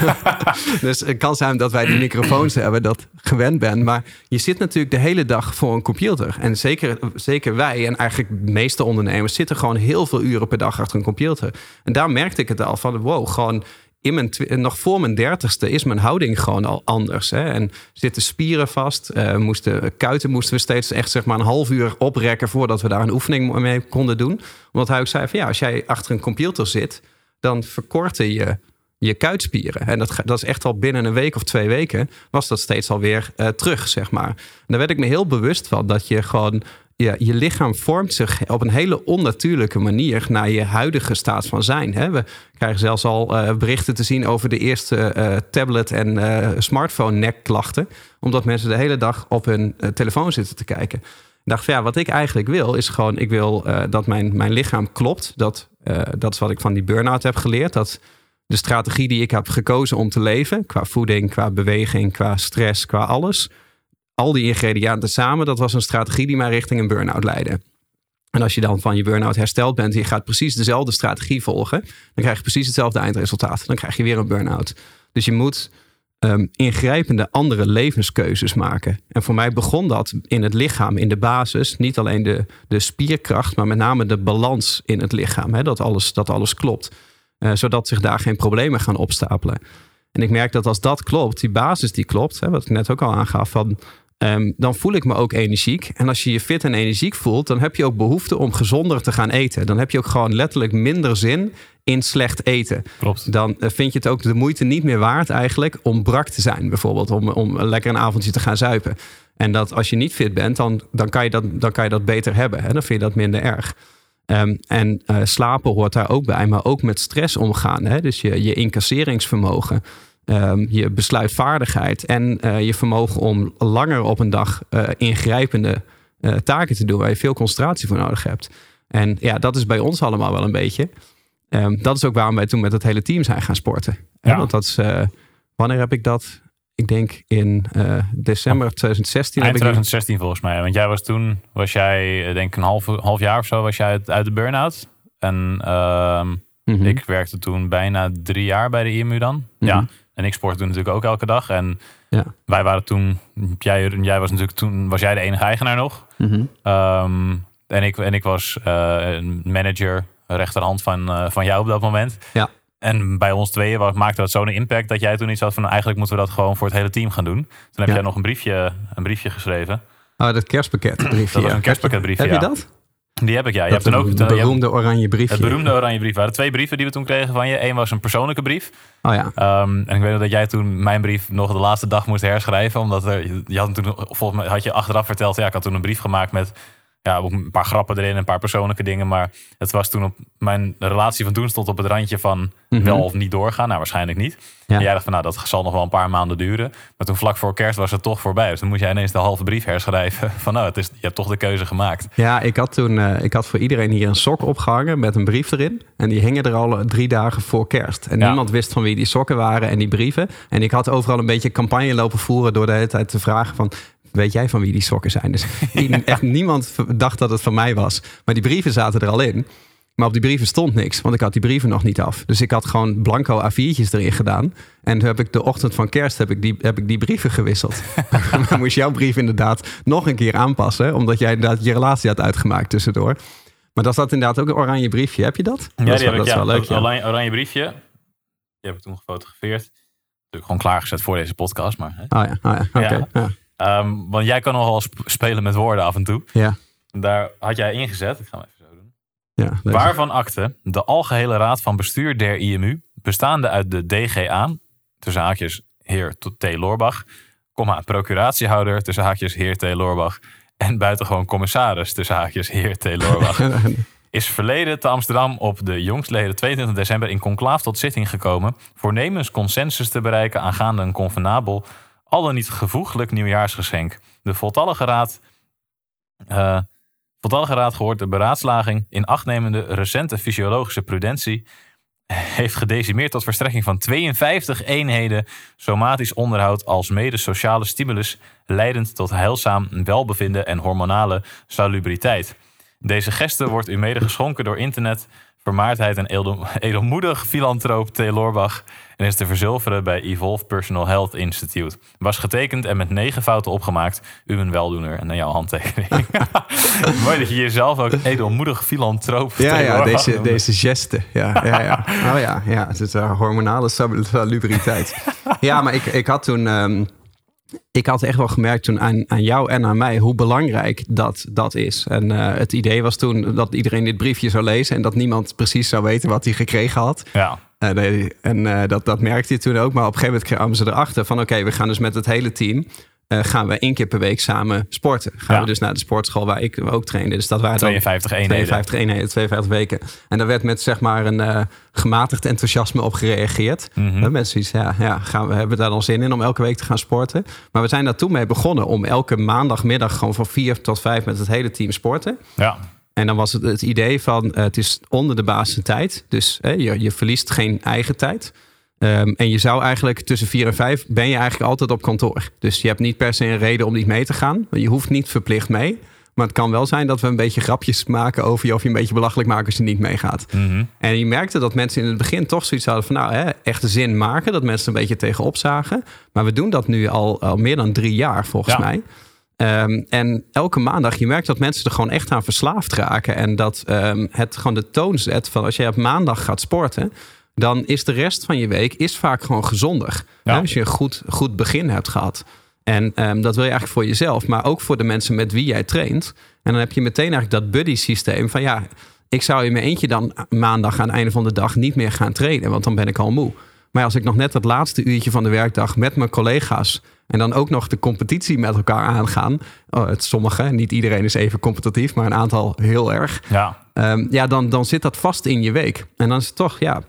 Speaker 3: dus het kan zijn dat wij die microfoons hebben, dat gewend ben. Maar je zit natuurlijk de hele dag voor een computer. En zeker, zeker wij en eigenlijk de meeste ondernemers zitten gewoon heel veel uren per dag achter een computer. En daar merkte ik het al van, wow, gewoon nog voor mijn dertigste is mijn houding gewoon al anders. Hè? En zitten spieren vast. eh, moesten, kuiten moesten we steeds echt zeg maar een half uur oprekken voordat we daar een oefening mee konden doen. Omdat hij ook zei van ja, als jij achter een computer zit, dan verkorten je je kuitspieren. En dat, dat is echt al binnen een week of twee weken was dat steeds alweer eh terug, zeg maar. En daar werd ik me heel bewust van dat je gewoon je, lichaam vormt zich op een hele onnatuurlijke manier naar je huidige staat van zijn. Hè? We krijgen zelfs al eh, berichten te zien over de eerste eh, tablet- en eh, smartphone-nekklachten. Omdat mensen de hele dag op hun telefoon zitten te kijken. Ik dacht van ja, wat ik eigenlijk wil is gewoon, ik wil dat mijn, mijn lichaam klopt. Dat, dat is wat ik van die burn-out heb geleerd. Dat de strategie die ik heb gekozen om te leven, qua voeding, qua beweging, qua stress, qua alles. Al die ingrediënten samen, dat was een strategie die mij richting een burn-out leidde. En als je dan van je burn-out hersteld bent en je gaat precies dezelfde strategie volgen, dan krijg je precies hetzelfde eindresultaat. Dan krijg je weer een burn-out. Dus je moet ehm, ingrijpende andere levenskeuzes maken. En voor mij begon dat in het lichaam, in de basis. Niet alleen de, de spierkracht, maar met name de balans in het lichaam. Hè, dat, alles, dat alles klopt. Eh, zodat zich daar geen problemen gaan opstapelen. En ik merk dat als dat klopt, die basis die klopt, hè, wat ik net ook al aangaf, van, ehm, dan voel ik me ook energiek. En als je je fit en energiek voelt, dan heb je ook behoefte om gezonder te gaan eten. Dan heb je ook gewoon letterlijk minder zin in slecht eten.
Speaker 2: Klopt.
Speaker 3: Dan eh, vind je het ook de moeite niet meer waard eigenlijk om brak te zijn, bijvoorbeeld. Om, om lekker een avondje te gaan zuipen. En dat als je niet fit bent, dan, dan, kan, je dat, dan kan je dat beter hebben. Hè? Dan vind je dat minder erg. Ehm, en eh, slapen hoort daar ook bij, maar ook met stress omgaan. Hè? Dus je, je incasseringsvermogen, ehm, je besluitvaardigheid en eh, je vermogen om langer op een dag eh, ingrijpende eh, taken te doen waar je veel concentratie voor nodig hebt. En ja, dat is bij ons allemaal wel een beetje. Ehm, dat is ook waarom wij toen met het hele team zijn gaan sporten. Hè. Want dat is, wanneer heb ik dat? Ik denk in december 2016
Speaker 2: Eind
Speaker 3: heb ik die-
Speaker 2: 2016 volgens mij. Want jij was toen, was jij denk ik een half, half jaar of zo, was jij uit, de burn-out. En ehm,
Speaker 3: Mhm.
Speaker 2: ik werkte toen bijna drie jaar bij de IMU dan.
Speaker 3: Mhm.
Speaker 2: Ja. En ik sportte natuurlijk ook elke dag. En
Speaker 3: Ja.
Speaker 2: wij waren toen, jij, jij was natuurlijk toen, was jij de enige eigenaar nog.
Speaker 3: Mhm.
Speaker 2: Ehm, en, ik, en ik was eh, manager, rechterhand van, eh, van jou op dat moment.
Speaker 3: Ja.
Speaker 2: En bij ons tweeën wa- maakte dat zo'n impact dat jij toen iets had van eigenlijk moeten we dat gewoon voor het hele team gaan doen. Toen heb
Speaker 3: Ja.
Speaker 2: jij nog een briefje, een briefje geschreven.
Speaker 3: Oh, dat kerstpakketbriefje.
Speaker 2: Dat was
Speaker 3: ja.
Speaker 2: een kerstpakketbriefje.
Speaker 3: Heb je dat?
Speaker 2: Die heb ik, ja. Je
Speaker 3: Dat
Speaker 2: hebt dan ook je hebt
Speaker 3: beroemde oranje briefje.
Speaker 2: het beroemde oranje brief. Er waren twee brieven die we toen kregen van je. Eén was een persoonlijke brief.
Speaker 3: Oh ja.
Speaker 2: Ehm, en ik weet nog dat jij toen mijn brief nog de laatste dag moest herschrijven. Omdat er, je had toen, volgens mij had je achteraf verteld, ja, ik had toen een brief gemaakt met ja, ook een paar grappen erin, een paar persoonlijke dingen. Maar het was toen op mijn relatie van toen stond op het randje van
Speaker 3: Mhm.
Speaker 2: wel of niet doorgaan. Nou, waarschijnlijk niet.
Speaker 3: Ja.
Speaker 2: En jij dacht van, nou, dat zal nog wel een paar maanden duren. Maar toen vlak voor kerst was het toch voorbij. Dus dan moest jij ineens de halve brief herschrijven. Van, nou, het is, je hebt toch de keuze gemaakt.
Speaker 3: Ja, ik had toen eh, ik had voor iedereen hier een sok opgehangen met een brief erin. En die hingen er al eh, drie dagen voor kerst. En
Speaker 2: Ja.
Speaker 3: niemand wist van wie die sokken waren en die brieven. En ik had overal een beetje campagne lopen voeren door de hele tijd te vragen van... Weet jij van wie die sokken zijn? Dus echt niemand dacht dat het van mij was. Maar die brieven zaten er al in. Maar op die brieven stond niks, want ik had die brieven nog niet af. Dus ik had gewoon blanco A4'tjes erin gedaan. En toen heb ik de ochtend van kerst heb ik die, heb ik die brieven gewisseld. Moest jouw brief inderdaad nog een keer aanpassen, omdat jij inderdaad je relatie had uitgemaakt tussendoor. Maar dat zat inderdaad ook een oranje briefje. Heb je dat?
Speaker 2: Ja,
Speaker 3: dat is wel,
Speaker 2: ik, ja.
Speaker 3: leuk. Ja.
Speaker 2: oranje, oranje briefje. Die heb ik toen gefotografeerd. Natuurlijk gewoon klaargezet voor deze podcast. Maar, hè.
Speaker 3: Oh ja, oh ja. oké.
Speaker 2: Ja.
Speaker 3: Ja.
Speaker 2: Ehm, want jij kan nogal sp- spelen met woorden af en toe.
Speaker 3: Ja.
Speaker 2: Daar had jij ingezet. Ik ga hem even zo doen.
Speaker 3: Ja.
Speaker 2: Waarvan akte de algehele raad van bestuur der IMU, bestaande uit de DGA, tussen haakjes heer T. Loorbach, comma, procuratiehouder, tussen haakjes heer T. Loorbach, en buitengewoon commissaris, tussen haakjes heer T. Loorbach, is verleden te Amsterdam op de jongstleden 22 december in conclaaf tot zitting gekomen, voornemens consensus te bereiken aangaande een convenabel, al dan niet gevoeglijk nieuwjaarsgeschenk. De voltallige raad eh, Voltallige raad gehoord de beraadslaging in achtnemende recente fysiologische prudentie heeft gedecimeerd tot verstrekking van 52 eenheden somatisch onderhoud als mede sociale stimulus leidend tot heilzaam welbevinden en hormonale salubriteit. Deze geste wordt u mede geschonken door internet, vermaardheid en edel- edelmoedig filantroop T. Loorbach en is te verzilveren bij Evolve Personal Health Institute. Was getekend en met negen fouten opgemaakt. U een weldoener en dan jouw handtekening. Mooi dat je jezelf ook edelmoedig filantroop
Speaker 3: Ja, ja, deze,
Speaker 2: noemde.
Speaker 3: deze geste. Ja, ja, ja. Oh ja, ja het is uh, hormonale sal- salubriteit. Ja, maar ik, ik had toen... ehm, ik had echt wel gemerkt toen aan, aan jou en aan mij hoe belangrijk dat, dat is. En eh, het idee was toen dat iedereen dit briefje zou lezen... en dat niemand precies zou weten wat hij gekregen had.
Speaker 2: Ja,
Speaker 3: Eh, nee, en eh, dat, dat merkte je toen ook. Maar op een gegeven moment kwamen ze erachter van... oké, we gaan dus met het hele team... eh, gaan we één keer per week samen sporten. Gaan
Speaker 2: Ja.
Speaker 3: we dus naar de sportschool waar ik ook trainde. Dus dat waren dan
Speaker 2: 52 eenheden.
Speaker 3: 52 eenheden, 52 weken. En daar werd met zeg maar een eh, gematigd enthousiasme op gereageerd.
Speaker 2: Mhm.
Speaker 3: Mensen iets, ja, ja gaan we hebben daar dan zin in om elke week te gaan sporten. Maar we zijn daar toen mee begonnen om elke maandagmiddag gewoon van 4 tot 5 met het hele team sporten.
Speaker 2: Ja,
Speaker 3: En dan was het het idee van eh, het is onder de basistijd. Dus hè, je, je verliest geen eigen tijd. Ehm, en je zou eigenlijk tussen 4 en 5 ben je eigenlijk altijd op kantoor. Dus je hebt niet per se een reden om niet mee te gaan. Je hoeft niet verplicht mee. Maar het kan wel zijn dat we een beetje grapjes maken over je of je een beetje belachelijk maken als je niet meegaat.
Speaker 2: Mhm.
Speaker 3: En je merkte dat mensen in het begin toch zoiets hadden van nou, hè, echte zin maken. Dat mensen een beetje tegenop zagen. Maar we doen dat nu al, al meer dan drie jaar volgens
Speaker 2: Ja.
Speaker 3: mij. Ehm, en elke maandag, je merkt dat mensen er gewoon echt aan verslaafd raken. En dat ehm, het gewoon de toon zet van als jij op maandag gaat sporten, dan is de rest van je week is vaak gewoon gezonder.
Speaker 2: Ja.
Speaker 3: Als je een goed, goed begin hebt gehad. En ehm, dat wil je eigenlijk voor jezelf, maar ook voor de mensen met wie jij traint. En dan heb je meteen eigenlijk dat buddy systeem van ja, ik zou in mijn eentje dan maandag aan het einde van de dag niet meer gaan trainen, want dan ben ik al moe. Maar als ik nog net het laatste uurtje van de werkdag met mijn collega's en dan ook nog de competitie met elkaar aangaan. Oh, het sommige, niet iedereen is even competitief, maar een aantal heel erg.
Speaker 2: ja.
Speaker 3: Ehm, ja, dan, dan zit dat vast in je week. En dan is het toch, ja.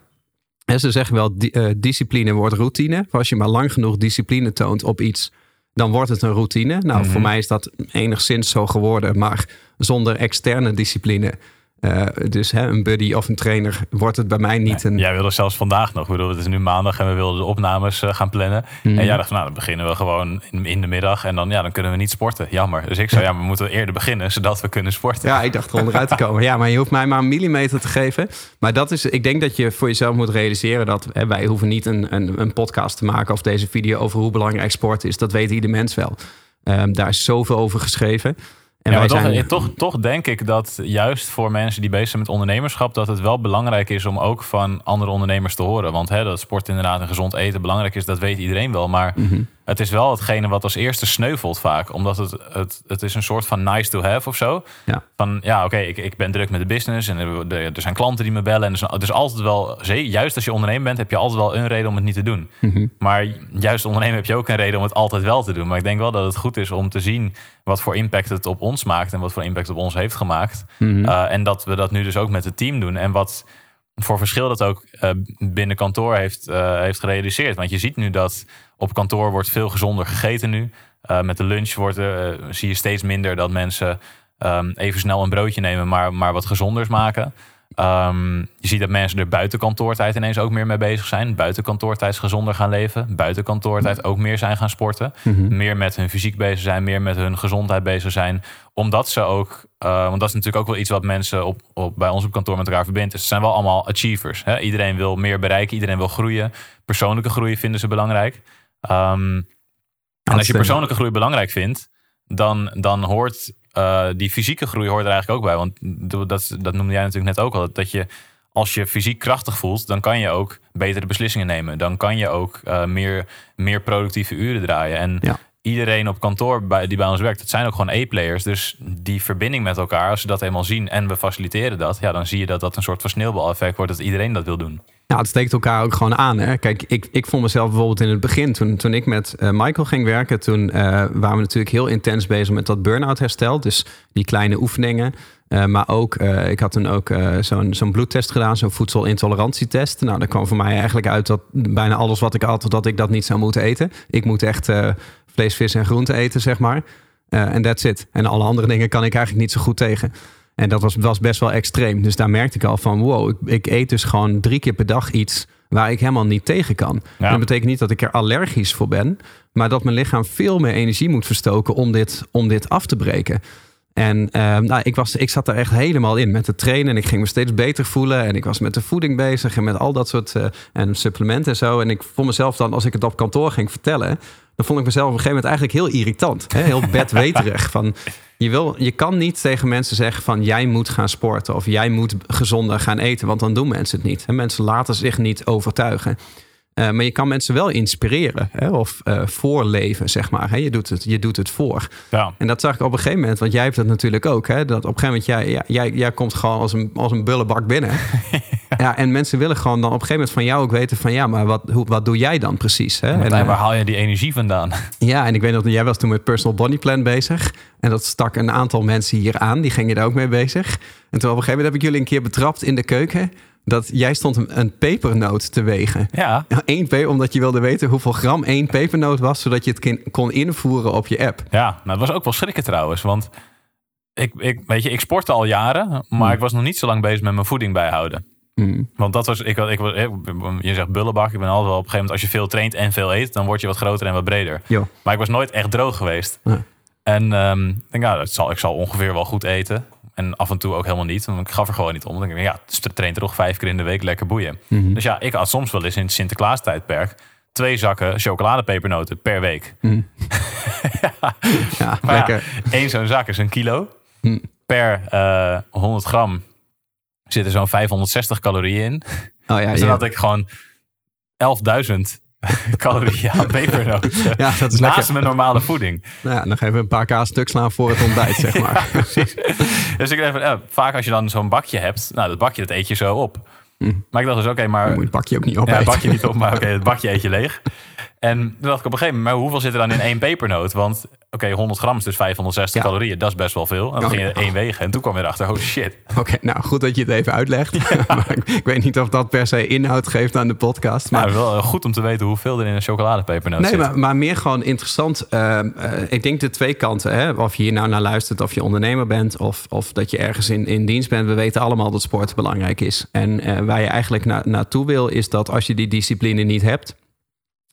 Speaker 3: Hè, Ze zeggen wel, eh, discipline wordt routine. Als je maar lang genoeg discipline toont op iets, dan wordt het een routine. Nou,
Speaker 2: Mhm.
Speaker 3: voor mij is dat enigszins zo geworden, maar zonder externe discipline. Eh, dus hè, een buddy of een trainer wordt het bij mij niet een.
Speaker 2: Jij wilde zelfs vandaag nog. Bedoel, het is nu maandag en we wilden de opnames eh, gaan plannen.
Speaker 3: Mhm.
Speaker 2: En jij dacht, nou, dan beginnen we gewoon in, in de middag. En dan, ja, dan kunnen we niet sporten. Jammer. Dus ik zei, ja, maar we moeten eerder beginnen, zodat we kunnen sporten.
Speaker 3: Ja, ik dacht er onderuit te komen. Ja, maar je hoeft mij maar een millimeter te geven. Maar dat is, ik denk dat je voor jezelf moet realiseren dat hè, wij hoeven niet een, een, een podcast te maken of deze video over hoe belangrijk sport is. Dat weet ieder mens wel. Ehm, daar is zoveel over geschreven. En
Speaker 2: ja,
Speaker 3: wij
Speaker 2: toch,
Speaker 3: zijn,
Speaker 2: eh, toch, toch denk ik dat juist voor mensen die bezig zijn met ondernemerschap, dat het wel belangrijk is om ook van andere ondernemers te horen. Want hè, dat sport inderdaad en gezond eten belangrijk is, dat weet iedereen wel. Maar
Speaker 3: Mhm.
Speaker 2: Het is wel hetgene wat als eerste sneuvelt vaak. Omdat het, het, het is een soort van nice to have of zo.
Speaker 3: Ja.
Speaker 2: Van ja, oké, ik, ik ben druk met de business en er, er- zijn klanten die me bellen. En er is, is altijd wel, juist als je ondernemer bent, heb je altijd wel een reden om het niet te doen. Maar juist ondernemer heb je ook een reden om het altijd wel te doen. Maar ik denk wel dat het goed is om te zien wat voor impact het op ons maakt en wat voor impact het op ons heeft gemaakt. Uh, en dat we dat nu dus ook met het team doen. En wat voor verschil dat ook uh, binnen kantoor heeft, uh, heeft gerealiseerd. Want je ziet nu dat op kantoor wordt veel gezonder gegeten nu. Uh, met de lunch wordt, zie je steeds minder dat mensen um, even snel een broodje nemen, maar, maar wat gezonders maken. Um, je ziet dat mensen er buiten kantoortijd ineens ook meer mee bezig zijn. Buiten kantoortijd gezonder gaan leven. Buiten kantoortijd ook meer zijn gaan sporten. Mm-hmm. Meer met hun fysiek bezig zijn. Meer met hun gezondheid bezig zijn. Omdat ze ook... Uh, want dat is natuurlijk ook wel iets wat mensen op, op, bij ons op kantoor met elkaar verbindt. Dus het zijn wel allemaal achievers. Hè? Iedereen wil meer bereiken. Iedereen wil groeien. Persoonlijke groei vinden ze belangrijk. Um, en als je persoonlijke groei belangrijk vindt... dan, dan hoort uh, die fysieke groei hoort er eigenlijk ook bij. Want dat, dat noemde jij natuurlijk net ook al. Dat je als je fysiek krachtig voelt, dan kan je ook betere beslissingen nemen. Dan kan je ook uh, meer, meer productieve uren draaien. En
Speaker 3: ja.
Speaker 2: Iedereen op kantoor bij, die bij ons werkt, dat zijn ook gewoon E-players. Dus die verbinding met elkaar, als ze dat eenmaal zien en we faciliteren dat, ja, dan zie je dat dat een soort van sneeuwbaleffect wordt, dat iedereen dat wil doen.
Speaker 3: Ja, het steekt elkaar ook gewoon aan. Hè? Kijk, ik, ik vond mezelf bijvoorbeeld in het begin, toen, toen ik met uh, Michael ging werken, toen uh, waren we natuurlijk heel intens bezig met dat burn-out herstel. Dus die kleine oefeningen. Uh, maar ook, ik had toen ook zo'n zo'n bloedtest gedaan, zo'n voedselintolerantietest. Nou, daar kwam voor mij eigenlijk uit dat bijna alles wat ik at, dat ik dat niet zou moeten eten. Ik moet echt vlees, vis en groente eten, zeg maar. En that's it. En alle andere dingen kan ik eigenlijk niet zo goed tegen. En dat was, was best wel extreem. Dus daar merkte ik al van, wow, ik, ik eet dus gewoon drie keer per dag iets waar ik helemaal niet tegen kan. Ja. Dat betekent niet dat ik er allergisch voor ben, maar dat mijn lichaam veel meer energie moet verstoken om dit, om dit af te breken. En uh, nou, ik, was, ik zat er echt helemaal in met het trainen. En ik ging me steeds beter voelen. En ik was met de voeding bezig en met al dat soort uh, en supplementen en zo. En ik vond mezelf dan, als ik het op kantoor ging vertellen, dan vond ik mezelf op een gegeven moment eigenlijk heel irritant. Hè? Heel bedweterig. van, je, wil, je kan niet tegen mensen zeggen van jij moet gaan sporten of jij moet gezonder gaan eten, want dan doen mensen het niet. En mensen laten zich niet overtuigen. Uh, maar je kan mensen wel inspireren hè? of uh, voorleven, zeg maar. Hè? Je, doet het, je doet het voor.
Speaker 2: Ja.
Speaker 3: En dat zag ik op een gegeven moment, want jij hebt dat natuurlijk ook. Hè? Dat op een gegeven moment, jij, jij, jij komt gewoon als een, als een bullebak binnen. ja. en mensen willen gewoon dan op een gegeven moment van jou ook weten van... ja, maar wat, hoe, wat doe jij dan precies? Hè?
Speaker 2: En, waar haal je die energie vandaan?
Speaker 3: Ja, en ik weet nog, jij was toen met Personal Body Plan bezig. En dat stak een aantal mensen hier aan. Die gingen daar ook mee bezig. En toen op een gegeven moment heb ik jullie een keer betrapt in de keuken dat jij stond een, pepernoot te wegen.
Speaker 2: Ja.
Speaker 3: Eén peper, omdat je wilde weten hoeveel gram één pepernoot was, zodat je het kon invoeren op je app.
Speaker 2: Ja, nou, dat was ook wel schrikken trouwens. Want ik, ik, weet je, ik sportte al jaren, maar
Speaker 3: Hmm.
Speaker 2: ik was nog niet zo lang bezig met mijn voeding bijhouden.
Speaker 3: Hmm.
Speaker 2: Want dat was, ik, ik, ik, je zegt bullebak, ik ben altijd wel op een gegeven moment, als je veel traint en veel eet, dan word je wat groter en wat breder.
Speaker 3: Jo.
Speaker 2: Maar ik was nooit echt droog geweest.
Speaker 3: Ja.
Speaker 2: En um, ik denk, nou, dat zal, ik zal ongeveer wel goed eten. En af en toe ook helemaal niet. Want ik gaf er gewoon niet om. Dan denk ik, ja, het traint toch vijf keer in de week lekker boeien.
Speaker 3: Mhm.
Speaker 2: Dus ja, ik had soms wel eens in het Sinterklaas tijdperk twee zakken chocoladepepernoten per week.
Speaker 3: Mm.
Speaker 2: ja,
Speaker 3: ja,
Speaker 2: maar
Speaker 3: lekker.
Speaker 2: Ja, één zo'n zak is een kilo.
Speaker 3: Mm.
Speaker 2: Per uh, 100 gram zitten zo'n 560 calorieën in.
Speaker 3: Oh, ja,
Speaker 2: dus dan
Speaker 3: ja.
Speaker 2: had ik gewoon 11.000 calorieën aan.
Speaker 3: Ja, dat is
Speaker 2: Naast
Speaker 3: lekker.
Speaker 2: mijn normale voeding.
Speaker 3: Nou ja, dan even een paar kaas stuk slaan voor het ontbijt, zeg maar.
Speaker 2: Precies. Dus ik dacht, ja, vaak als je dan zo'n bakje hebt, nou, dat bakje dat eet je zo op.
Speaker 3: Mm.
Speaker 2: Maar ik dacht dus, oké, okay, maar...
Speaker 3: Dan moet je het bakje ook niet
Speaker 2: Ja,
Speaker 3: opeten.
Speaker 2: het bakje niet op, maar oké, okay, het bakje eet je leeg. En toen dacht ik op een gegeven moment, maar hoeveel zit er dan in één pepernoot? Want oké, okay, 100 gram is dus 560
Speaker 3: Ja.
Speaker 2: calorieën. Dat is best wel veel. En dan ging je één wegen. En toen kwam je erachter, oh shit.
Speaker 3: Oké, nou goed dat je het even uitlegt. maar ik, ik weet niet of dat per se inhoud geeft aan de podcast. Maar
Speaker 2: Maar wel eh, goed om te weten hoeveel er in een chocoladepepernoot
Speaker 3: Nee,
Speaker 2: zit.
Speaker 3: maar, maar meer gewoon interessant. Uh, uh, ik denk de twee kanten. Hè? Of je hier nou naar luistert, of je ondernemer bent, of, of dat je ergens in, in dienst bent. We weten allemaal dat sport belangrijk is. En uh, waar je eigenlijk na, naartoe wil, is dat als je die discipline niet hebt.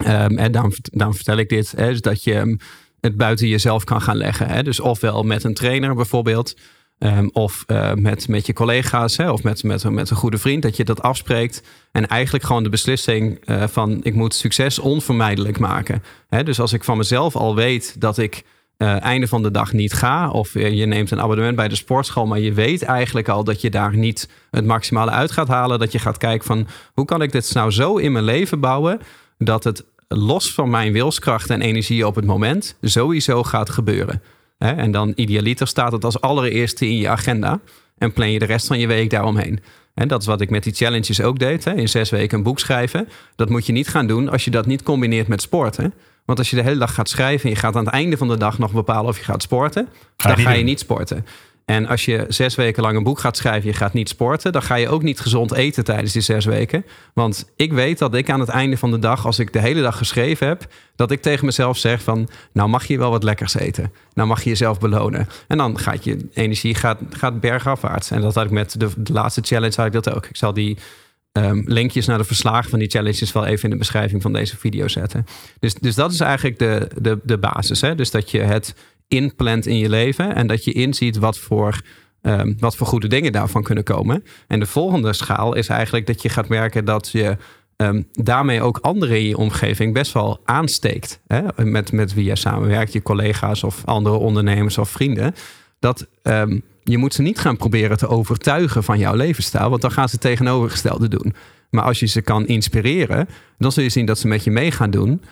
Speaker 3: Um, en dan, vertel ik dit, hè, is dat je um, het buiten jezelf kan gaan leggen. Hè? Dus ofwel met een trainer bijvoorbeeld. Um, of uh, met, met je collega's hè, of met, met, met een goede vriend, dat je dat afspreekt. En eigenlijk gewoon de beslissing uh, van ik moet succes onvermijdelijk maken. Hè, dus als ik van mezelf al weet dat ik uh, einde van de dag niet ga, of je neemt een abonnement bij de sportschool, maar je weet eigenlijk al dat je daar niet het maximale uit gaat halen. Dat je gaat kijken van hoe kan ik dit nou zo in mijn leven bouwen dat het los van mijn wilskracht en energie op het moment sowieso gaat gebeuren. En dan idealiter staat het als allereerste in je agenda en plan je de rest van je week daaromheen. En dat is wat ik met die challenges ook deed. Hè? In zes weken een boek schrijven. Dat moet je niet gaan doen als je dat niet combineert met sporten. Want als je de hele dag gaat schrijven en je gaat aan het einde van de dag nog bepalen of je gaat sporten, dan ga je niet sporten. En als je zes weken lang een boek gaat schrijven, je gaat niet sporten, dan ga je ook niet gezond eten tijdens die zes weken. Want ik weet dat ik aan het einde van de dag, als ik de hele dag geschreven heb, dat ik tegen mezelf zeg van, nou mag je wel wat lekkers eten. Nou mag je jezelf belonen. En dan gaat je energie gaat, gaat bergafwaarts. En dat had ik met de, laatste challenge had ik dat ook. Ik zal die um, linkjes naar de verslagen van die challenges wel even in de beschrijving van deze video zetten. Dus, dus dat is eigenlijk de, de, de basis. Hè? Dus dat je het inplant in je leven en dat je inziet wat voor, um, wat voor goede dingen daarvan kunnen komen. En de volgende schaal is eigenlijk dat je gaat merken dat je um, daarmee ook anderen in je omgeving best wel aansteekt. Hè? Met, met wie je samenwerkt, je collega's of andere ondernemers of vrienden. Dat um, je moet ze niet gaan proberen te overtuigen van jouw levensstijl, want dan gaan ze het tegenovergestelde doen. Maar als je ze kan inspireren, dan zul je zien dat ze met je mee gaan doen.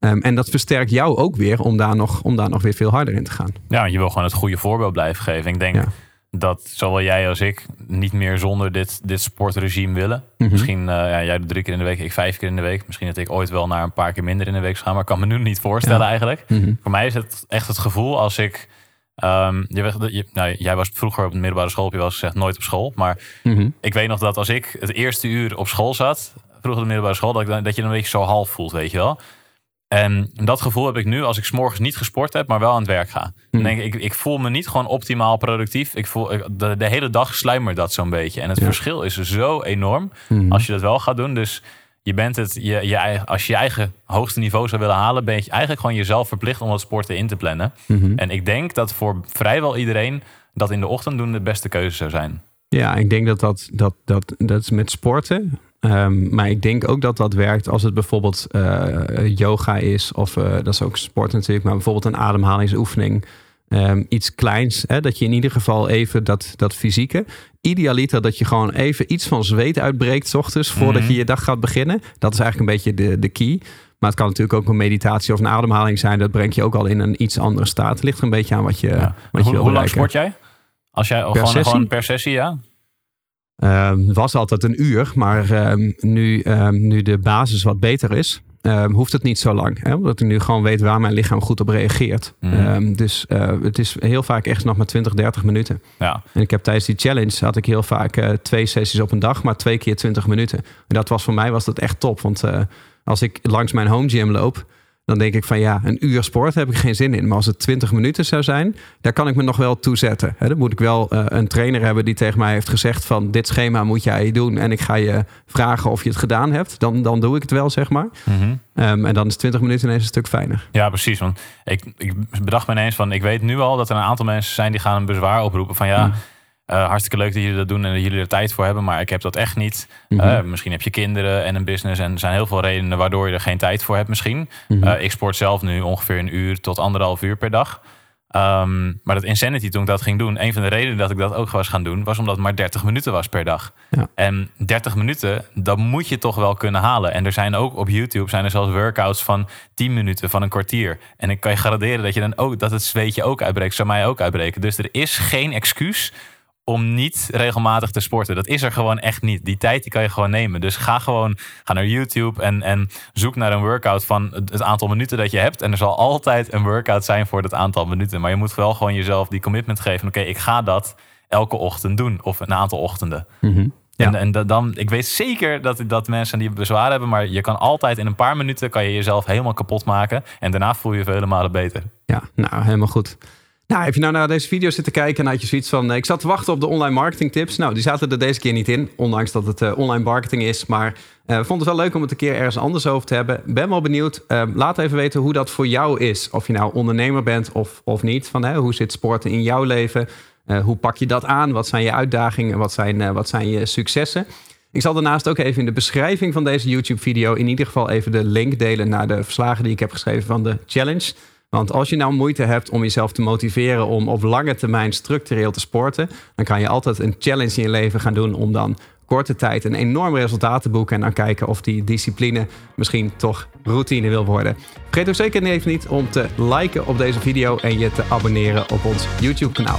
Speaker 3: Um, en dat versterkt jou ook weer om daar, nog, om daar nog weer veel harder in te gaan.
Speaker 2: Ja, je wil gewoon het goede voorbeeld blijven geven. Ik denk ja. dat zowel jij als ik niet meer zonder dit, dit sportregime willen. Mm -hmm. Misschien, uh, ja, jij drie keer in de week, ik vijf keer in de week. Misschien dat ik ooit wel naar een paar keer minder in de week ga. Maar ik kan me nu niet voorstellen ja. eigenlijk. Mm -hmm. Voor mij is het echt het gevoel als ik Um, je, je, nou, jij was vroeger op de middelbare school, heb je wel eens gezegd, nooit op school. Maar mm -hmm. ik weet nog dat als ik het eerste uur op school zat, vroeger op de middelbare school, dat, ik, dat je dan een beetje zo half voelt, weet je wel. En dat gevoel heb ik nu als ik s'morgens niet gesport heb, maar wel aan het werk ga. Dan denk ik, ik, ik voel me niet gewoon optimaal productief. Ik voel, de, de hele dag sluimert dat zo'n beetje. En het ja. verschil is zo enorm mm. als je dat wel gaat doen. Dus je bent het, je, je, als je je eigen hoogste niveau zou willen halen, ben je eigenlijk gewoon jezelf verplicht om dat sporten in te plannen. Mm -hmm. En ik denk dat voor vrijwel iedereen dat in de ochtend doen de beste keuze zou zijn.
Speaker 3: Ja, ik denk dat dat, dat, dat, dat is met sporten. Um, maar ik denk ook dat dat werkt als het bijvoorbeeld uh, yoga is, of uh, dat is ook sport natuurlijk, maar bijvoorbeeld een ademhalingsoefening. Um, iets kleins, hè, dat je in ieder geval even dat, dat fysieke. Idealiter dat je gewoon even iets van zweet uitbreekt, s ochtends, voordat mm -hmm. je je dag gaat beginnen. Dat is eigenlijk een beetje de, de key. Maar het kan natuurlijk ook een meditatie of een ademhaling zijn. Dat brengt je ook al in een iets andere staat. Het ligt er een beetje aan wat je, ja. wat
Speaker 2: hoe,
Speaker 3: je wil
Speaker 2: Hoe lang sport jij? Als jij
Speaker 3: per
Speaker 2: gewoon,
Speaker 3: sessie?
Speaker 2: gewoon per sessie, ja?
Speaker 3: Um, was altijd een uur, maar um, nu, um, nu de basis wat beter is, hoeft het niet zo lang. Hè? Omdat ik nu gewoon weet waar mijn lichaam goed op reageert. Mm. dus uh, het is heel vaak echt nog maar 20, 30 minuten.
Speaker 2: Ja.
Speaker 3: En ik heb tijdens die challenge had ik heel vaak uh, twee sessies op een dag, maar twee keer 20 minuten. En dat was voor mij was dat echt top. Want uh, als ik langs mijn home gym loop, dan denk ik van ja, een uur sport heb ik geen zin in. Maar als het 20 minuten zou zijn, daar kan ik me nog wel toe zetten. He, dan moet ik wel uh, een trainer hebben die tegen mij heeft gezegd van dit schema moet jij doen. En ik ga je vragen of je het gedaan hebt. Dan, dan doe ik het wel, zeg maar. Mm -hmm. um, en dan is 20 minuten ineens een stuk fijner.
Speaker 2: Ja, precies. Want ik, ik bedacht me ineens van, ik weet nu al dat er een aantal mensen zijn die gaan een bezwaar oproepen van ja... Mm. Uh, hartstikke leuk dat jullie dat doen en dat jullie er tijd voor hebben, maar ik heb dat echt niet. Mm -hmm. uh, misschien heb je kinderen en een business en er zijn heel veel redenen waardoor je er geen tijd voor hebt misschien. Mm -hmm. uh, ik sport zelf nu ongeveer een uur tot anderhalf uur per dag. Um, maar dat Insanity, toen ik dat ging doen, een van de redenen dat ik dat ook was gaan doen, was omdat het maar 30 minuten was per dag. Ja. En 30 minuten, dat moet je toch wel kunnen halen. En er zijn ook op YouTube zijn er zelfs workouts van 10 minuten, van een kwartier. En ik kan je garanderen dat je dan ook dat het zweetje ook uitbreekt, zou mij ook uitbreken. Dus er is geen excuus om niet regelmatig te sporten. Dat is er gewoon echt niet. Die tijd die kan je gewoon nemen. Dus ga gewoon ga naar YouTube en, en zoek naar een workout van het aantal minuten dat je hebt. En er zal altijd een workout zijn voor dat aantal minuten. Maar je moet wel gewoon jezelf die commitment geven. Oké, okay, ik ga dat elke ochtend doen. Of een aantal ochtenden.
Speaker 3: Mm -hmm.
Speaker 2: Ja. En, en dan, ik weet zeker dat, dat mensen die bezwaar hebben, maar je kan altijd in een paar minuten kan je jezelf helemaal kapot maken. En daarna voel je je vele malen beter.
Speaker 3: Ja, nou helemaal goed. Nou, heb je nou naar deze video zitten kijken en had je zoiets van... ik zat te wachten op de online marketing tips. Nou, die zaten er deze keer niet in, ondanks dat het uh, online marketing is. Maar uh, vond het wel leuk om het een keer ergens anders over te hebben. Ben wel benieuwd. Laat even weten hoe dat voor jou is. Of je nou ondernemer bent of, of niet. Van, hè, hoe zit sporten in jouw leven? hoe pak je dat aan? Wat zijn je uitdagingen? Wat zijn, wat zijn je successen? Ik zal daarnaast ook even in de beschrijving van deze YouTube-video... in ieder geval even de link delen naar de verslagen die ik heb geschreven van de challenge... Want als je nou moeite hebt om jezelf te motiveren om op lange termijn structureel te sporten, dan kan je altijd een challenge in je leven gaan doen om dan korte tijd een enorm resultaat te boeken. En dan kijken of die discipline misschien toch routine wil worden. Vergeet ook zeker even niet om te liken op deze video en je te abonneren op ons YouTube kanaal.